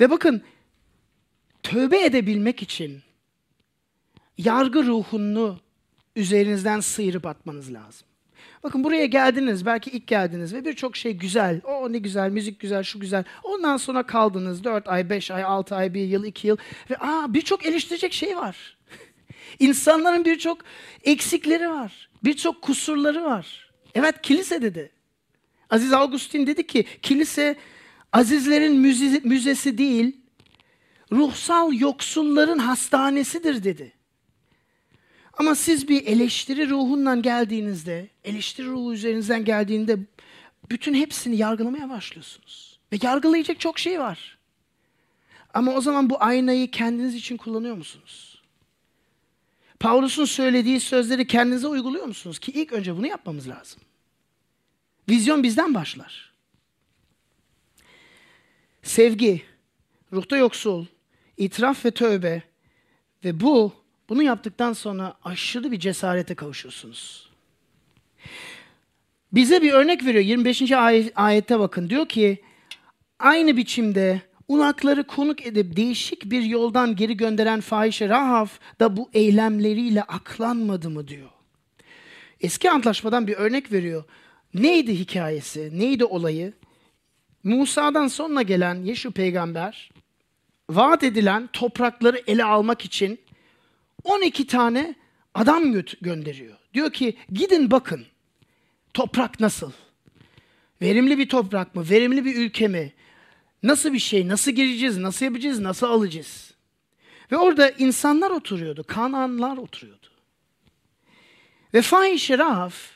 Ve bakın tövbe edebilmek için yargı ruhunu üzerinizden sıyırıp atmanız lazım. Bakın buraya geldiniz, belki ilk geldiniz ve birçok şey güzel. O ne güzel, müzik güzel, şu güzel. Ondan sonra kaldınız 4 ay, 5 ay, 6 ay, 1 yıl, 2 yıl. Ve aa birçok eleştirecek şey var. İnsanların birçok eksikleri var. Birçok kusurları var. Evet kilise dedi. Aziz Augustin dedi ki kilise azizlerin müze, müzesi değil, ruhsal yoksulların hastanesidir dedi. Ama siz bir eleştiri ruhundan geldiğinizde, eleştiri ruhu üzerinizden geldiğinde bütün hepsini yargılamaya başlıyorsunuz. Ve yargılayacak çok şey var. Ama o zaman bu aynayı kendiniz için kullanıyor musunuz? Paulus'un söylediği sözleri kendinize uyguluyor musunuz? Ki ilk önce bunu yapmamız lazım. Vizyon bizden başlar. Sevgi, ruhta yoksul, itiraf ve tövbe ve bu, bunu yaptıktan sonra aşırı bir cesarete kavuşuyorsunuz. Bize bir örnek veriyor. 25. Ay- ayette bakın. Diyor ki, aynı biçimde ulakları konuk edip değişik bir yoldan geri gönderen fahişe Rahav da bu eylemleriyle aklanmadı mı diyor. Eski antlaşmadan bir örnek veriyor. Neydi hikayesi? Neydi olayı? Musa'dan sonra gelen Yeşu peygamber vaat edilen toprakları ele almak için 12 tane adam gö- gönderiyor. Diyor ki gidin bakın toprak nasıl? Verimli bir toprak mı? Verimli bir ülke mi? Nasıl bir şey? Nasıl gireceğiz? Nasıl yapacağız? Nasıl alacağız? Ve orada insanlar oturuyordu. Kananlar oturuyordu. Ve fahişe Rahaf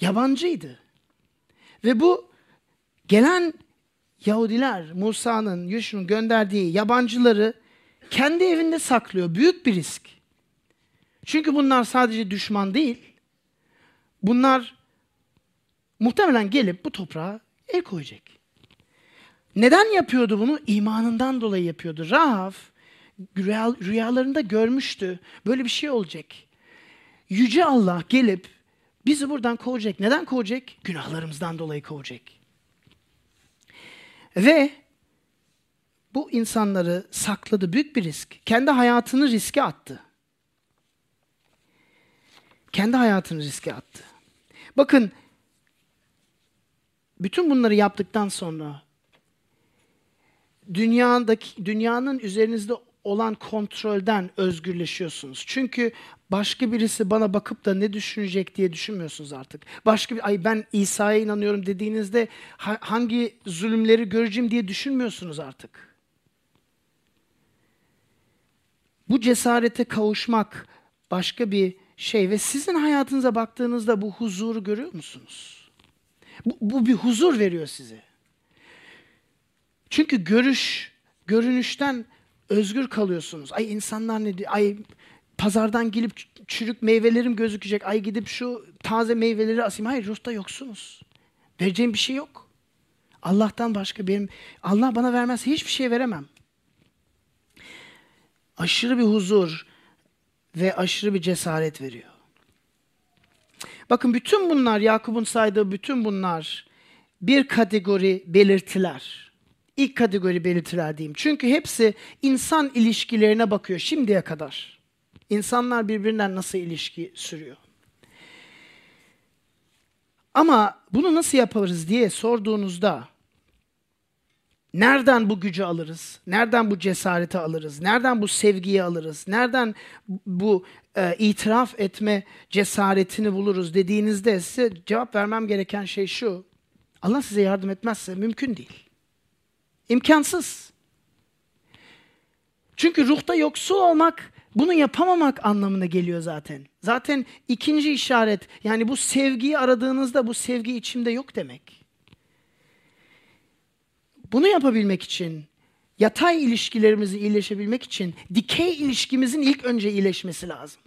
yabancıydı. Ve bu gelen Yahudiler Musa'nın, Yuş'un gönderdiği yabancıları kendi evinde saklıyor. Büyük bir risk. Çünkü bunlar sadece düşman değil. Bunlar muhtemelen gelip bu toprağa el koyacak. Neden yapıyordu bunu? İmanından dolayı yapıyordu. Rahaf rüya, rüyalarında görmüştü. Böyle bir şey olacak. Yüce Allah gelip bizi buradan kovacak. Neden kovacak? Günahlarımızdan dolayı kovacak. Ve bu insanları sakladı. Büyük bir risk. Kendi hayatını riske attı. Kendi hayatını riske attı. Bakın bütün bunları yaptıktan sonra dünyadaki dünyanın üzerinizde olan kontrolden özgürleşiyorsunuz. Çünkü başka birisi bana bakıp da ne düşünecek diye düşünmüyorsunuz artık. Başka bir ay ben İsa'ya inanıyorum dediğinizde ha- hangi zulümleri göreceğim diye düşünmüyorsunuz artık. Bu cesarete kavuşmak başka bir şey ve sizin hayatınıza baktığınızda bu huzuru görüyor musunuz? Bu, bu bir huzur veriyor size. Çünkü görüş, görünüşten özgür kalıyorsunuz. Ay insanlar ne diyor? Ay pazardan gelip çürük meyvelerim gözükecek. Ay gidip şu taze meyveleri asayım. Hayır ruhta yoksunuz. Vereceğim bir şey yok. Allah'tan başka benim Allah bana vermezse hiçbir şey veremem. Aşırı bir huzur ve aşırı bir cesaret veriyor. Bakın bütün bunlar Yakup'un saydığı bütün bunlar bir kategori belirtiler. İlk kategori belirtiler diyeyim. Çünkü hepsi insan ilişkilerine bakıyor şimdiye kadar. İnsanlar birbirinden nasıl ilişki sürüyor. Ama bunu nasıl yaparız diye sorduğunuzda nereden bu gücü alırız? Nereden bu cesareti alırız? Nereden bu sevgiyi alırız? Nereden bu e, itiraf etme cesaretini buluruz dediğinizde size cevap vermem gereken şey şu. Allah size yardım etmezse mümkün değil. İmkansız. Çünkü ruhta yoksul olmak bunu yapamamak anlamına geliyor zaten. Zaten ikinci işaret yani bu sevgiyi aradığınızda bu sevgi içimde yok demek. Bunu yapabilmek için yatay ilişkilerimizi iyileşebilmek için dikey ilişkimizin ilk önce iyileşmesi lazım.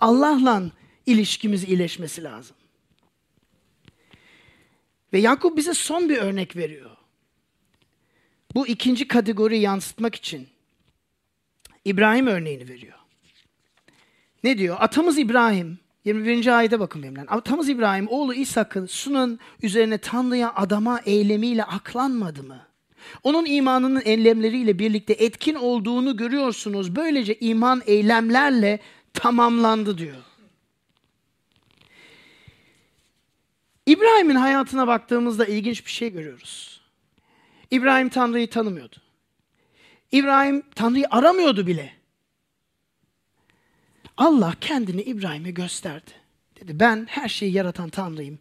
Allah'la ilişkimiz iyileşmesi lazım. Ve Yakup bize son bir örnek veriyor. Bu ikinci kategoriyi yansıtmak için İbrahim örneğini veriyor. Ne diyor? Atamız İbrahim, 21. ayete bakın benimle. Atamız İbrahim oğlu İshak'ın Sun'un üzerine Tanrı'ya adama eylemiyle aklanmadı mı? Onun imanının eylemleriyle birlikte etkin olduğunu görüyorsunuz. Böylece iman eylemlerle tamamlandı diyor. İbrahim'in hayatına baktığımızda ilginç bir şey görüyoruz. İbrahim Tanrı'yı tanımıyordu. İbrahim Tanrı'yı aramıyordu bile. Allah kendini İbrahim'e gösterdi. Dedi ben her şeyi yaratan Tanrıyım.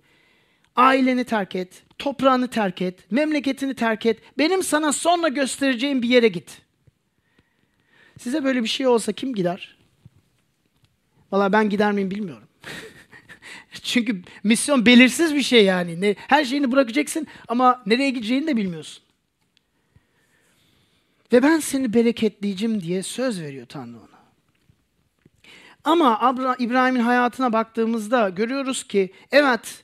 Aileni terk et, toprağını terk et, memleketini terk et. Benim sana sonra göstereceğim bir yere git. Size böyle bir şey olsa kim gider? Valla ben gider miyim bilmiyorum. Çünkü misyon belirsiz bir şey yani. Her şeyini bırakacaksın ama nereye gideceğini de bilmiyorsun. Ve ben seni bereketleyeceğim diye söz veriyor Tanrı ona. Ama İbrahim'in hayatına baktığımızda görüyoruz ki evet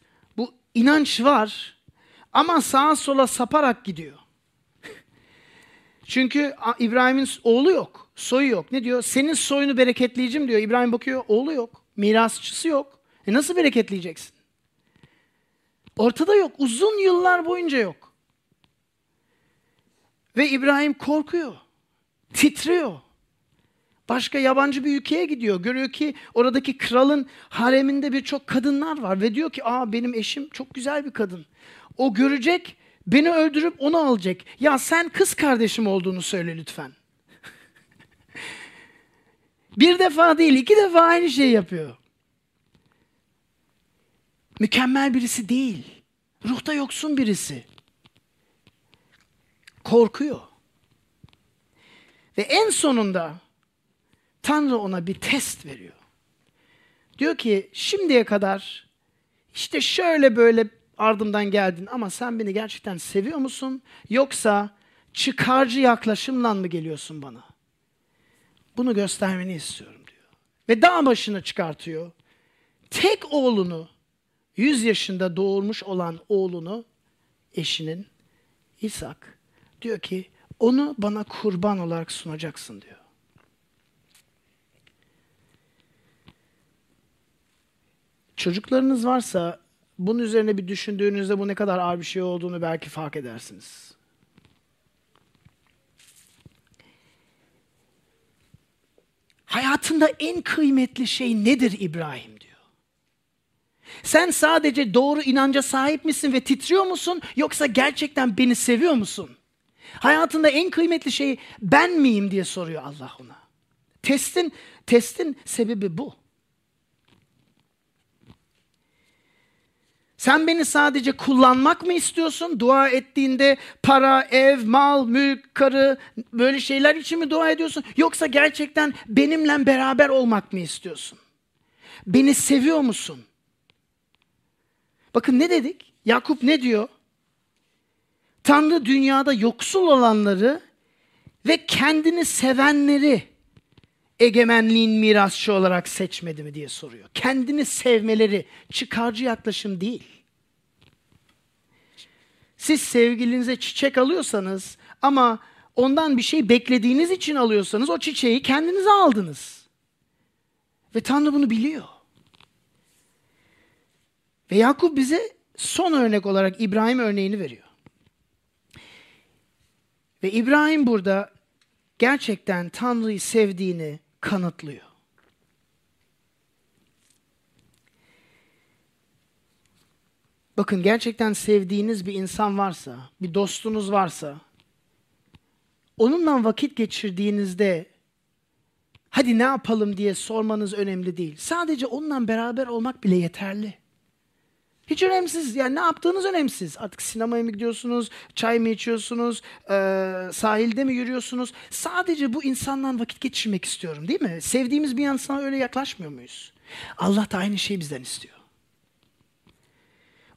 inanç var ama sağa sola saparak gidiyor. Çünkü İbrahim'in oğlu yok, soyu yok. Ne diyor? Senin soyunu bereketleyeceğim diyor. İbrahim bakıyor, oğlu yok, mirasçısı yok. E nasıl bereketleyeceksin? Ortada yok, uzun yıllar boyunca yok. Ve İbrahim korkuyor, titriyor. Başka yabancı bir ülkeye gidiyor. Görüyor ki oradaki kralın hareminde birçok kadınlar var. Ve diyor ki aa benim eşim çok güzel bir kadın. O görecek, beni öldürüp onu alacak. Ya sen kız kardeşim olduğunu söyle lütfen. bir defa değil, iki defa aynı şeyi yapıyor. Mükemmel birisi değil. Ruhta yoksun birisi. Korkuyor. Ve en sonunda Tanrı ona bir test veriyor. Diyor ki şimdiye kadar işte şöyle böyle ardımdan geldin ama sen beni gerçekten seviyor musun? Yoksa çıkarcı yaklaşımla mı geliyorsun bana? Bunu göstermeni istiyorum diyor. Ve dağ başına çıkartıyor. Tek oğlunu, 100 yaşında doğurmuş olan oğlunu, eşinin İshak, diyor ki onu bana kurban olarak sunacaksın diyor. Çocuklarınız varsa bunun üzerine bir düşündüğünüzde bu ne kadar ağır bir şey olduğunu belki fark edersiniz. Hayatında en kıymetli şey nedir İbrahim diyor. Sen sadece doğru inanca sahip misin ve titriyor musun yoksa gerçekten beni seviyor musun? Hayatında en kıymetli şey ben miyim diye soruyor Allah ona. Testin testin sebebi bu. Sen beni sadece kullanmak mı istiyorsun? Dua ettiğinde para, ev, mal, mülk, karı böyle şeyler için mi dua ediyorsun? Yoksa gerçekten benimle beraber olmak mı istiyorsun? Beni seviyor musun? Bakın ne dedik? Yakup ne diyor? Tanrı dünyada yoksul olanları ve kendini sevenleri egemenliğin mirasçı olarak seçmedi mi diye soruyor. Kendini sevmeleri çıkarcı yaklaşım değil. Siz sevgilinize çiçek alıyorsanız ama ondan bir şey beklediğiniz için alıyorsanız o çiçeği kendinize aldınız. Ve Tanrı bunu biliyor. Ve Yakup bize son örnek olarak İbrahim örneğini veriyor. Ve İbrahim burada gerçekten Tanrı'yı sevdiğini kanıtlıyor. Bakın gerçekten sevdiğiniz bir insan varsa, bir dostunuz varsa, onunla vakit geçirdiğinizde hadi ne yapalım diye sormanız önemli değil. Sadece onunla beraber olmak bile yeterli. Hiç önemsiz. Yani ne yaptığınız önemsiz. Artık sinemaya mı gidiyorsunuz, çay mı içiyorsunuz, e, sahilde mi yürüyorsunuz? Sadece bu insanla vakit geçirmek istiyorum değil mi? Sevdiğimiz bir insana öyle yaklaşmıyor muyuz? Allah da aynı şeyi bizden istiyor.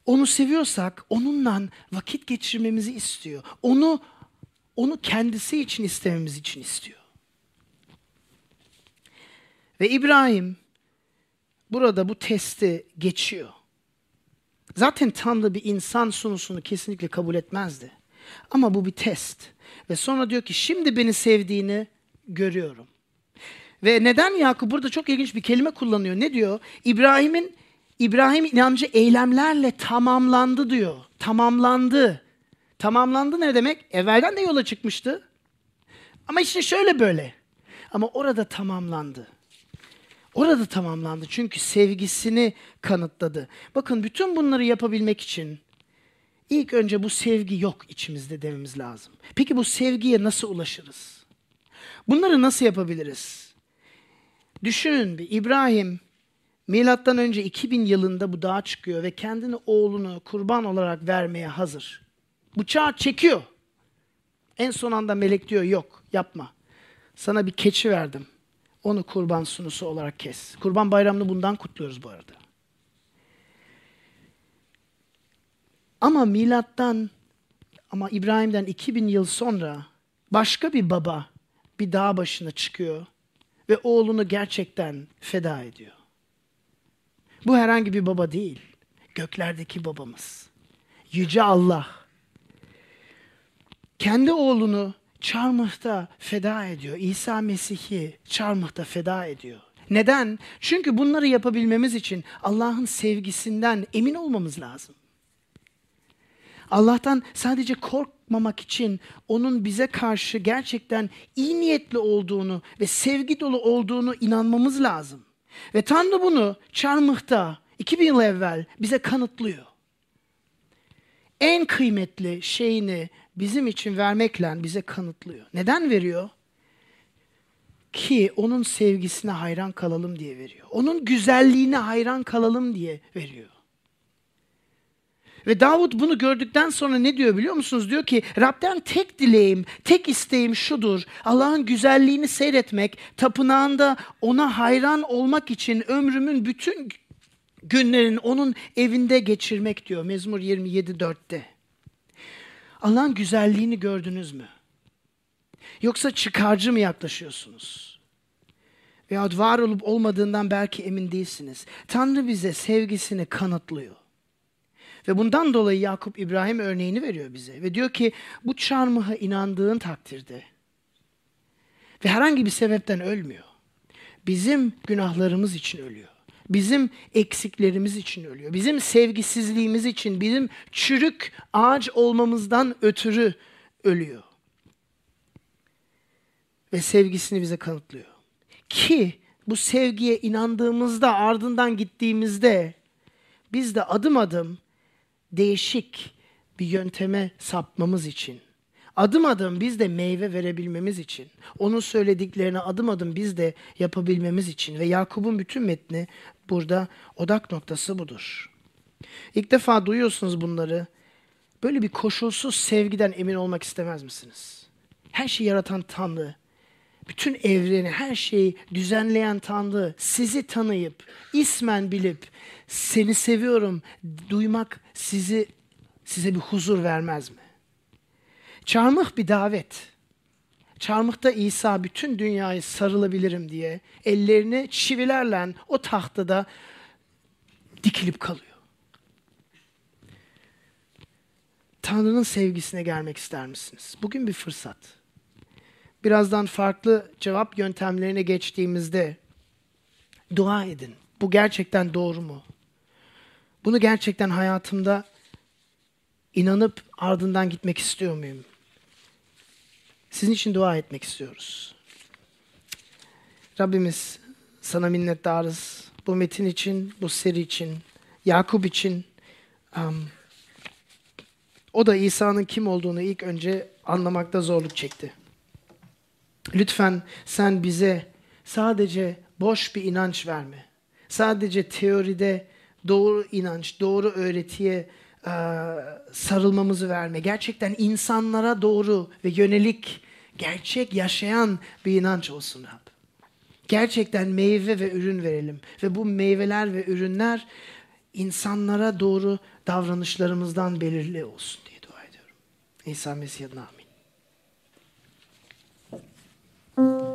Onu seviyorsak onunla vakit geçirmemizi istiyor. Onu onu kendisi için istememiz için istiyor. Ve İbrahim burada bu testi geçiyor. Zaten Tanrı bir insan sunusunu kesinlikle kabul etmezdi. Ama bu bir test. Ve sonra diyor ki şimdi beni sevdiğini görüyorum. Ve neden Yakup burada çok ilginç bir kelime kullanıyor. Ne diyor? İbrahim'in İbrahim inancı eylemlerle tamamlandı diyor. Tamamlandı. Tamamlandı ne demek? Evvelden de yola çıkmıştı. Ama işte şöyle böyle. Ama orada tamamlandı. Orada tamamlandı çünkü sevgisini kanıtladı. Bakın bütün bunları yapabilmek için ilk önce bu sevgi yok içimizde dememiz lazım. Peki bu sevgiye nasıl ulaşırız? Bunları nasıl yapabiliriz? Düşünün bir İbrahim milattan önce 2000 yılında bu dağa çıkıyor ve kendini oğlunu kurban olarak vermeye hazır. Bıçağı çekiyor. En son anda melek diyor yok yapma. Sana bir keçi verdim. Onu kurban sunusu olarak kes. Kurban bayramını bundan kutluyoruz bu arada. Ama milattan ama İbrahim'den 2000 yıl sonra başka bir baba bir dağ başına çıkıyor ve oğlunu gerçekten feda ediyor. Bu herhangi bir baba değil. Göklerdeki babamız. Yüce Allah. Kendi oğlunu çarmıhta feda ediyor. İsa Mesih'i çarmıhta feda ediyor. Neden? Çünkü bunları yapabilmemiz için Allah'ın sevgisinden emin olmamız lazım. Allah'tan sadece korkmamak için onun bize karşı gerçekten iyi niyetli olduğunu ve sevgi dolu olduğunu inanmamız lazım. Ve Tanrı bunu çarmıhta 2000 yıl evvel bize kanıtlıyor. En kıymetli şeyini bizim için vermekle bize kanıtlıyor. Neden veriyor? Ki onun sevgisine hayran kalalım diye veriyor. Onun güzelliğine hayran kalalım diye veriyor. Ve Davut bunu gördükten sonra ne diyor biliyor musunuz? Diyor ki Rab'den tek dileğim, tek isteğim şudur. Allah'ın güzelliğini seyretmek, tapınağında ona hayran olmak için ömrümün bütün günlerini onun evinde geçirmek diyor Mezmur 27.4'te. Allah'ın güzelliğini gördünüz mü? Yoksa çıkarcı mı yaklaşıyorsunuz? Veyahut var olup olmadığından belki emin değilsiniz. Tanrı bize sevgisini kanıtlıyor. Ve bundan dolayı Yakup İbrahim örneğini veriyor bize. Ve diyor ki bu çarmıha inandığın takdirde ve herhangi bir sebepten ölmüyor. Bizim günahlarımız için ölüyor. Bizim eksiklerimiz için ölüyor. Bizim sevgisizliğimiz için, bizim çürük ağaç olmamızdan ötürü ölüyor. Ve sevgisini bize kanıtlıyor. Ki bu sevgiye inandığımızda, ardından gittiğimizde biz de adım adım değişik bir yönteme sapmamız için adım adım biz de meyve verebilmemiz için, onun söylediklerini adım adım biz de yapabilmemiz için ve Yakup'un bütün metni burada odak noktası budur. İlk defa duyuyorsunuz bunları. Böyle bir koşulsuz sevgiden emin olmak istemez misiniz? Her şeyi yaratan Tanrı, bütün evreni, her şeyi düzenleyen Tanrı sizi tanıyıp, ismen bilip, seni seviyorum duymak sizi size bir huzur vermez mi? Çarmıh bir davet. Çarmıhta İsa bütün dünyayı sarılabilirim diye ellerini çivilerle o tahtada dikilip kalıyor. Tanrı'nın sevgisine gelmek ister misiniz? Bugün bir fırsat. Birazdan farklı cevap yöntemlerine geçtiğimizde dua edin. Bu gerçekten doğru mu? Bunu gerçekten hayatımda inanıp ardından gitmek istiyor muyum? Sizin için dua etmek istiyoruz. Rabbimiz sana minnettarız. Bu metin için, bu seri için, Yakup için. Um, o da İsa'nın kim olduğunu ilk önce anlamakta zorluk çekti. Lütfen sen bize sadece boş bir inanç verme. Sadece teoride doğru inanç, doğru öğretiye sarılmamızı verme, gerçekten insanlara doğru ve yönelik, gerçek yaşayan bir inanç olsun Rab. Gerçekten meyve ve ürün verelim ve bu meyveler ve ürünler insanlara doğru davranışlarımızdan belirli olsun diye dua ediyorum. İsa Mesih adına amin. Thank you.